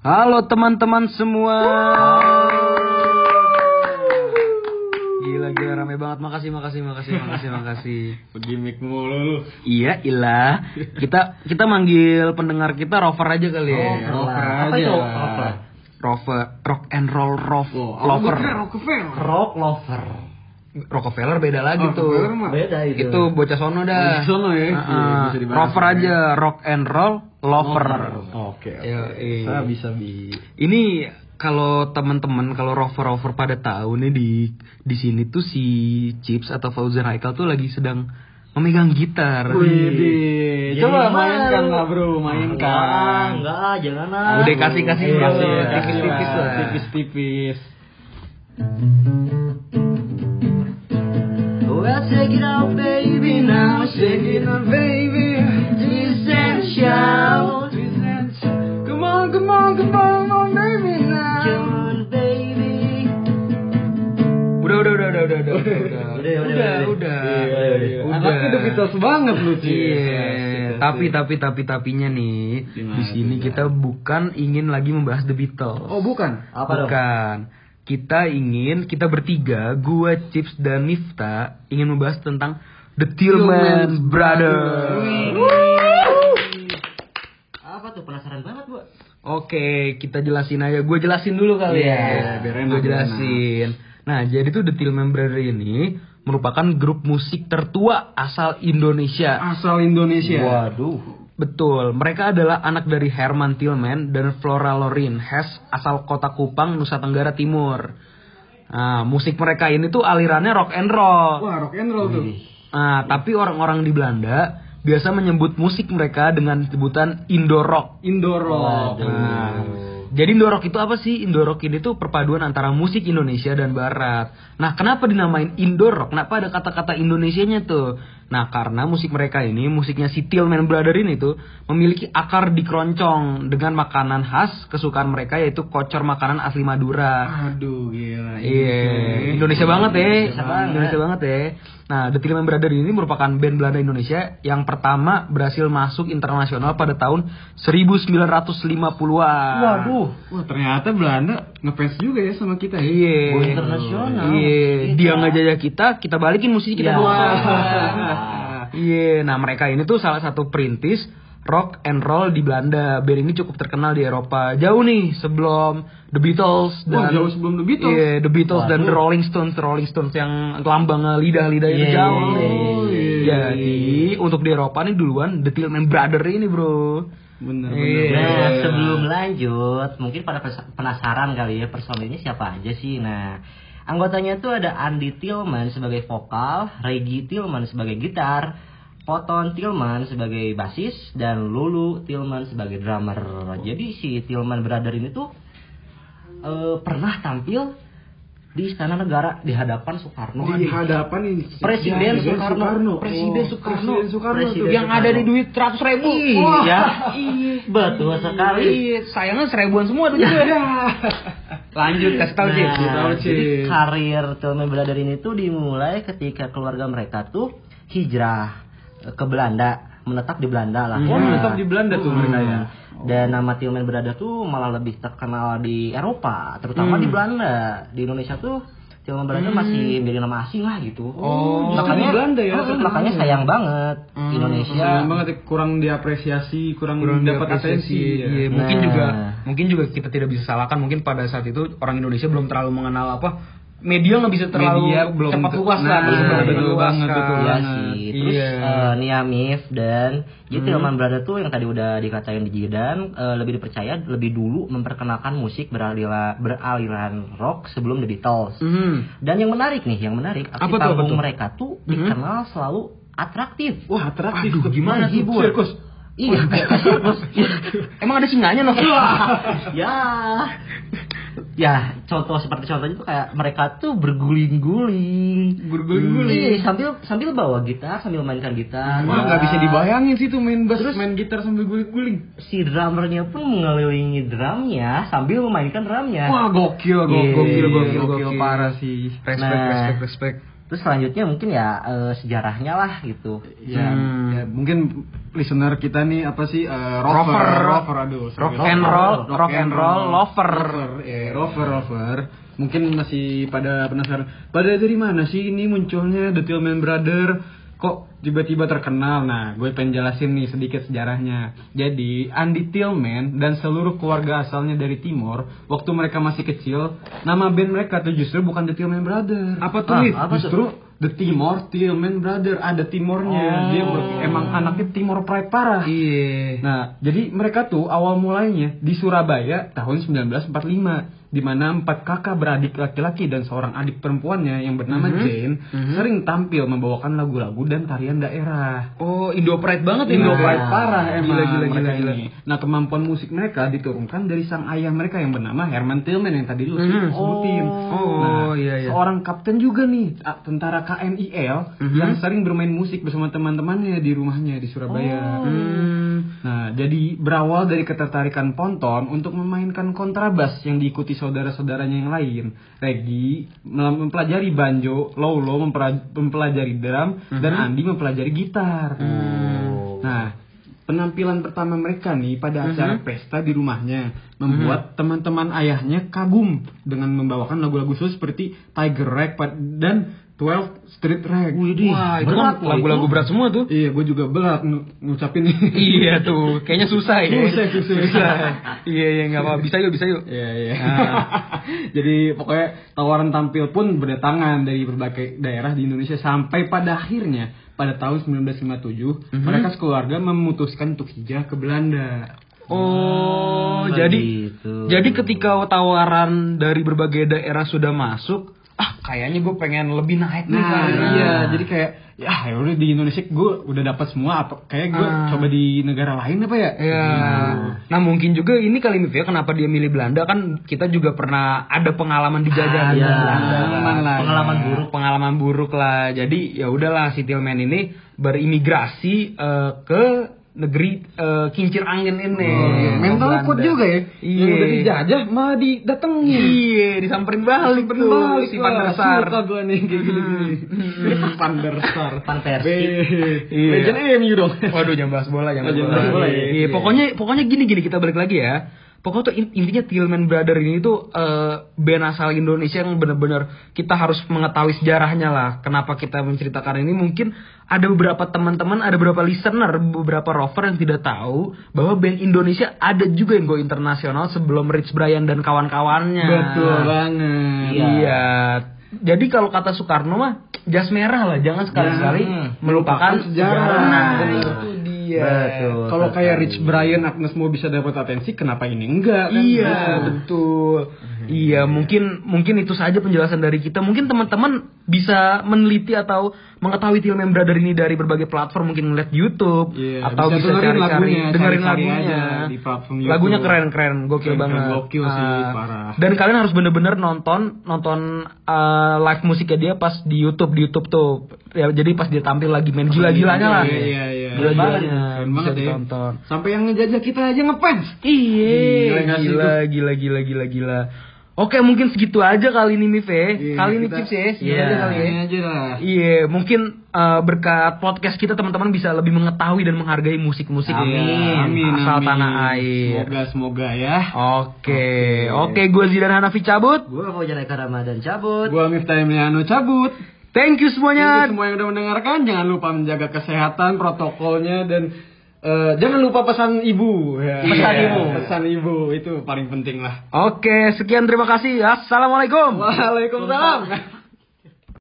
Halo teman-teman semua. Gila gila rame banget. Makasih makasih makasih makasih makasih. Gimik mulu lu. Iya ilah. Kita kita manggil pendengar kita rover aja kali ya. Rocker Apa aja. itu rocker? Rover rock and roll rock Oh, lover. Rockefeller. Rock lover. Rockefeller beda lagi Rockefeller tuh. Beda itu. Itu bocah sono dah. Bocah sono ya. Heeh. Iya, bisa rover aja rock and roll lover. Oke, oke. Yo, iya. Saya bisa bi. Ini kalau teman-teman kalau rover-rover pada tahu nih di di sini tuh si Chips atau Fauzan Haikal tuh lagi sedang memegang gitar. Wih, coba mainkan lah bro, mainkan. enggak, jangan lah. Udah kasih kasih Iya, bro, iya, tipis-tipis iya, lah. Tipis-tipis. Well, take it out, baby, now. Shake it out, baby. Come on, come on, come on, come on, baby now. Come on, baby. Udah udah udah udah udah udah udah Udah, udah, udah udah. udah Iya, iya. Anaknya udah Beatles banget lu, Ci. Iya, tapi tapi tapi tapinya nih di sini kita bukan ingin lagi membahas The Beatles. Oh, bukan. Apa dong? Bukan. Kita ingin, kita bertiga, gua, Chips, dan Nifta ingin membahas tentang The Tillman Brothers. Apa tuh penasaran banget? Oke, kita jelasin aja. Gue jelasin dulu kali Iya, ya. biar enak, Gue jelasin. Nah, jadi tuh The Tillman Brothers ini merupakan grup musik tertua asal Indonesia. Asal Indonesia. Waduh. Betul, mereka adalah anak dari Herman Tillman dan Flora Lorin Hess asal kota Kupang, Nusa Tenggara Timur. Nah, musik mereka ini tuh alirannya rock and roll. Wah, rock and roll tuh. Nah, tapi orang-orang di Belanda biasa menyebut musik mereka dengan sebutan Indo rock. Indoor rock. Nah, jadi Indo rock itu apa sih? Indo rock ini tuh perpaduan antara musik Indonesia dan Barat. Nah, kenapa dinamain Indo rock? Kenapa ada kata-kata Indonesianya tuh? Nah, karena musik mereka ini, musiknya si Tillman Brother ini tuh memiliki akar di keroncong dengan makanan khas kesukaan mereka yaitu kocor makanan asli Madura. Aduh, gila. Iya, Indonesia banget ya. Indonesia banget. Indonesia banget ya. Nah, The Tillman Brothers ini merupakan band Belanda Indonesia yang pertama berhasil masuk internasional pada tahun 1950-an. Waduh. Wah, ternyata Belanda ngefans juga ya sama kita. ya. Iya. Go internasional. Iya, Kita. dia ngejajah kita, kita balikin musik kita Ya. bawa. Wah. Iya, nah mereka ini tuh salah satu perintis rock and roll di Belanda. Band ini cukup terkenal di Eropa. Jauh nih sebelum The Beatles Wah, dan jauh sebelum The Beatles. Iya, The Beatles dan. The Rolling Stones, The Rolling Stones yang lambang lidah-lidah itu Iya, jauh iya, nih. iya. Jadi untuk di Eropa nih duluan The Tillman Brother ini, Bro. Bener, Iya. bener. Nah, sebelum lanjut, mungkin pada penasaran kali ya personilnya siapa aja sih. Nah, anggotanya tuh ada Andy Tillman sebagai vokal, Reggie Tillman sebagai gitar, Poton Tillman sebagai basis, dan Lulu Tillman sebagai drummer. Jadi si Tillman Brother ini tuh eh, pernah tampil di Istana Negara di hadapan Soekarno. Di hadapan ini Presiden Ya, Soekarno. Presiden Oh, Soekarno. Presiden Soekarno Presiden tuh. Yang ada di duit 100 ribu. Iya, betul sekali. Iya, sayangnya seribuan semua tuh juga. Lanjut, kasih tahu tahu, Nah, jadi karir Tillman Brother ini tuh dimulai ketika keluarga mereka tuh hijrah ke Belanda, menetap di Belanda lah. Oh, ya. menetap di Belanda tuh mereka ya. Dan nama Tillman Brother tuh malah lebih terkenal di Eropa, terutama Hmm. di Belanda. Di Indonesia tuh Tillman Brother masih menjadi nama asing lah gitu. Oh, justru di Belanda ya, terkenal makanya ya. sayang banget Hmm, Indonesia. sayang banget kurang diapresiasi, kurang, kurang dapat diapresiasi. atensi. ya. Iya, mungkin Nah. juga mungkin juga kita tidak bisa salahkan mungkin pada saat itu orang Indonesia belum terlalu mengenal apa media nggak bisa terlalu Media belum cepat luas nah, lah belum betul banget, luas betul kan. Iya banget. sih. Terus Iya. eh, Nia Mif dan jadi Tillman Brother tuh yang tadi udah dikatain di Jidan eh, lebih dipercaya lebih dulu memperkenalkan musik beraliran beraliran rock sebelum The Beatles. Mhm. Dan yang menarik nih, yang menarik aksi Apa tuh, apa panggung tuh? mereka tuh dikenal selalu atraktif. Wah, atraktif. Aduh, gimana tuh? Sirkus. Iya, kayak sirkus. Emang ada singanya noh? ya. Ya, contoh seperti contohnya tuh kayak mereka tuh berguling-guling. Berguling-guling. Iya, sambil sambil bawa gitar, sambil mainkan gitar. Wah, nggak bisa dibayangin sih tuh main bass, main gitar sambil guling-guling. si drummernya pun mengelilingi drumnya sambil memainkan drumnya. Wah, gokil, Iya, gokil, gokil, gokil, gokil. parah sih. Respect, Nah. respect, respect. Terus selanjutnya mungkin ya eh, sejarahnya lah gitu. Ya, Hmm. ya, mungkin listener kita nih apa sih eh, rover, Rover. rover, aduh, Rock and roll, rock and roll, lover. rover, eh, rover, rover. Mungkin masih pada penasaran. Pada dari mana sih ini munculnya The Tillman Brother? Kok tiba-tiba terkenal? Nah, gue pengen jelasin nih sedikit sejarahnya. Jadi, Andy Tillman dan seluruh keluarga asalnya dari Timor, waktu mereka masih kecil, nama band mereka tuh justru bukan The Tillman Brother. Apa tuh, Ah, apa tuh? The Timor Tillman Brother ada Timornya. Dia ber- emang anaknya Timor Pride parah. Iya. Nah, jadi mereka tuh awal mulainya di Surabaya tahun 1945 di mana empat kakak beradik laki-laki dan seorang adik perempuannya yang bernama Jane sering tampil membawakan lagu-lagu dan tarian daerah. Oh, Indo Pride banget. Indo Nah, Pride parah emang Gila, gila, mereka gila, ini. Nah, kemampuan musik mereka diturunkan dari sang ayah mereka yang bernama Herman Tillman yang tadi lu Mhm. sebutin. Oh, nah, iya, iya. seorang kapten juga nih, tentara KNIL Mhm. yang sering bermain musik bersama teman-temannya di rumahnya di Surabaya. Hmm. Nah, jadi berawal dari ketertarikan Ponton untuk memainkan kontrabas yang diikuti saudara-saudaranya yang lain. Regi mem- mempelajari banjo, Lolo mempelajari drum, dan Andi mempelajari gitar. Nah, penampilan pertama mereka nih pada acara pesta di rumahnya membuat teman-teman ayahnya kagum dengan membawakan lagu-lagu seperti Tiger Rag dan 12 Street Rag. Wah, itu berat kan lagu-lagu berat semua tuh. Iya, gue juga berat ng- ngucapin iya tuh, kayaknya susah ya. Susah, susah. iya, iya, nggak apa. Bisa yuk, bisa yuk. Iya iya. Ah. Jadi pokoknya tawaran tampil pun berdatangan dari berbagai daerah di Indonesia sampai pada akhirnya pada tahun 1957 Mhm. mereka sekeluarga memutuskan untuk hijrah ke Belanda. Oh, Hmm, jadi begitu. jadi ketika tawaran dari berbagai daerah sudah masuk, ah kayaknya gue pengen lebih naik nih Nah, Kak. iya, jadi kayak ya ya udah di Indonesia gue udah dapat semua apa kayak gue Ah. coba di negara lain apa ya? Iya. Nah mungkin juga ini kali Mif ya kenapa dia milih Belanda kan kita juga pernah ada pengalaman dijajah di Iya. Belanda. Pengalaman lah. Pengalaman buruk. Pengalaman buruk lah. Jadi ya udahlah si Tillman ini berimigrasi eh, ke negeri eh, kincir angin ini. Oh, mental Belanda. kuat juga ya. Iya. Yang udah dijajah malah didatengin. Iya, disamperin balik Samperin tuh balik si Pandersar. Suka gue nih kayak gini-gini. Pandersar. Pan Persi. Iya. Legend MU dong. Waduh, jangan bahas bola, jangan bahas bola. bola, ya. Iya, Iya. pokoknya pokoknya gini gini kita balik lagi ya. Pokoknya tuh in- intinya Tillman Brother ini tuh eh, band asal Indonesia yang bener-bener kita harus mengetahui sejarahnya lah. Kenapa kita menceritakan ini? Mungkin ada beberapa teman-teman, ada beberapa listener, beberapa rover yang tidak tahu bahwa band Indonesia ada juga yang go internasional sebelum Rich Brian dan kawan-kawannya. Betul banget. Iya. Iya. Jadi kalau kata Soekarno mah jas merah lah, jangan sekali-sekali Jangan. melupakan Melupakan sejarah. Nah, Dia. Betul. Kalau kayak. Rich Brian, Agnes mau bisa dapat atensi, kenapa ini enggak? Kan? Iya, Gitu. betul. Iya, mungkin mungkin itu saja penjelasan dari kita. Mungkin teman-teman bisa meneliti atau mengetahui Tillman Brother ini dari berbagai platform, mungkin ngeliat YouTube Iya, atau bisa cari-cari, lagunya, dengerin cari-cari lagunya. aja di platform YouTube. Lagunya keren-keren, gokil Keren-keren, banget. gokil sih, Ah, parah. Dan kalian harus bener-bener nonton nonton eh, live musiknya dia pas di YouTube di YouTube tuh. Ya, jadi pas dia tampil lagi main gila-gilanya lah. Iya, iya, iya. Gila-gilanya Keren bisa banget ya. ditonton. Sampai yang ngejajah kita aja ngefans. Iya, Gila gila, gila, gila, gila, gila. Oke, mungkin segitu aja kali ini Mif ya. Iya, kali ini kita- Chips ya, segitu Iya. aja kali ya. Ini aja lah. Iya, mungkin eh, berkat podcast kita teman-teman bisa lebih mengetahui dan menghargai musik-musik Amin, amin, asal amin. tanah air. Semoga, semoga ya. Oke, oke, gue Zidan Hanafi cabut. Gue Fauzan Eka Ramadan cabut. Gua Miftah Emiliano cabut. Thank you semuanya. semua yang udah mendengarkan jangan lupa menjaga kesehatan protokolnya dan eh, jangan lupa pesan ibu. Ya. Pesan ibu. Pesan ibu itu paling penting lah. Oke, sekian terima kasih. Assalamualaikum. Waalaikumsalam.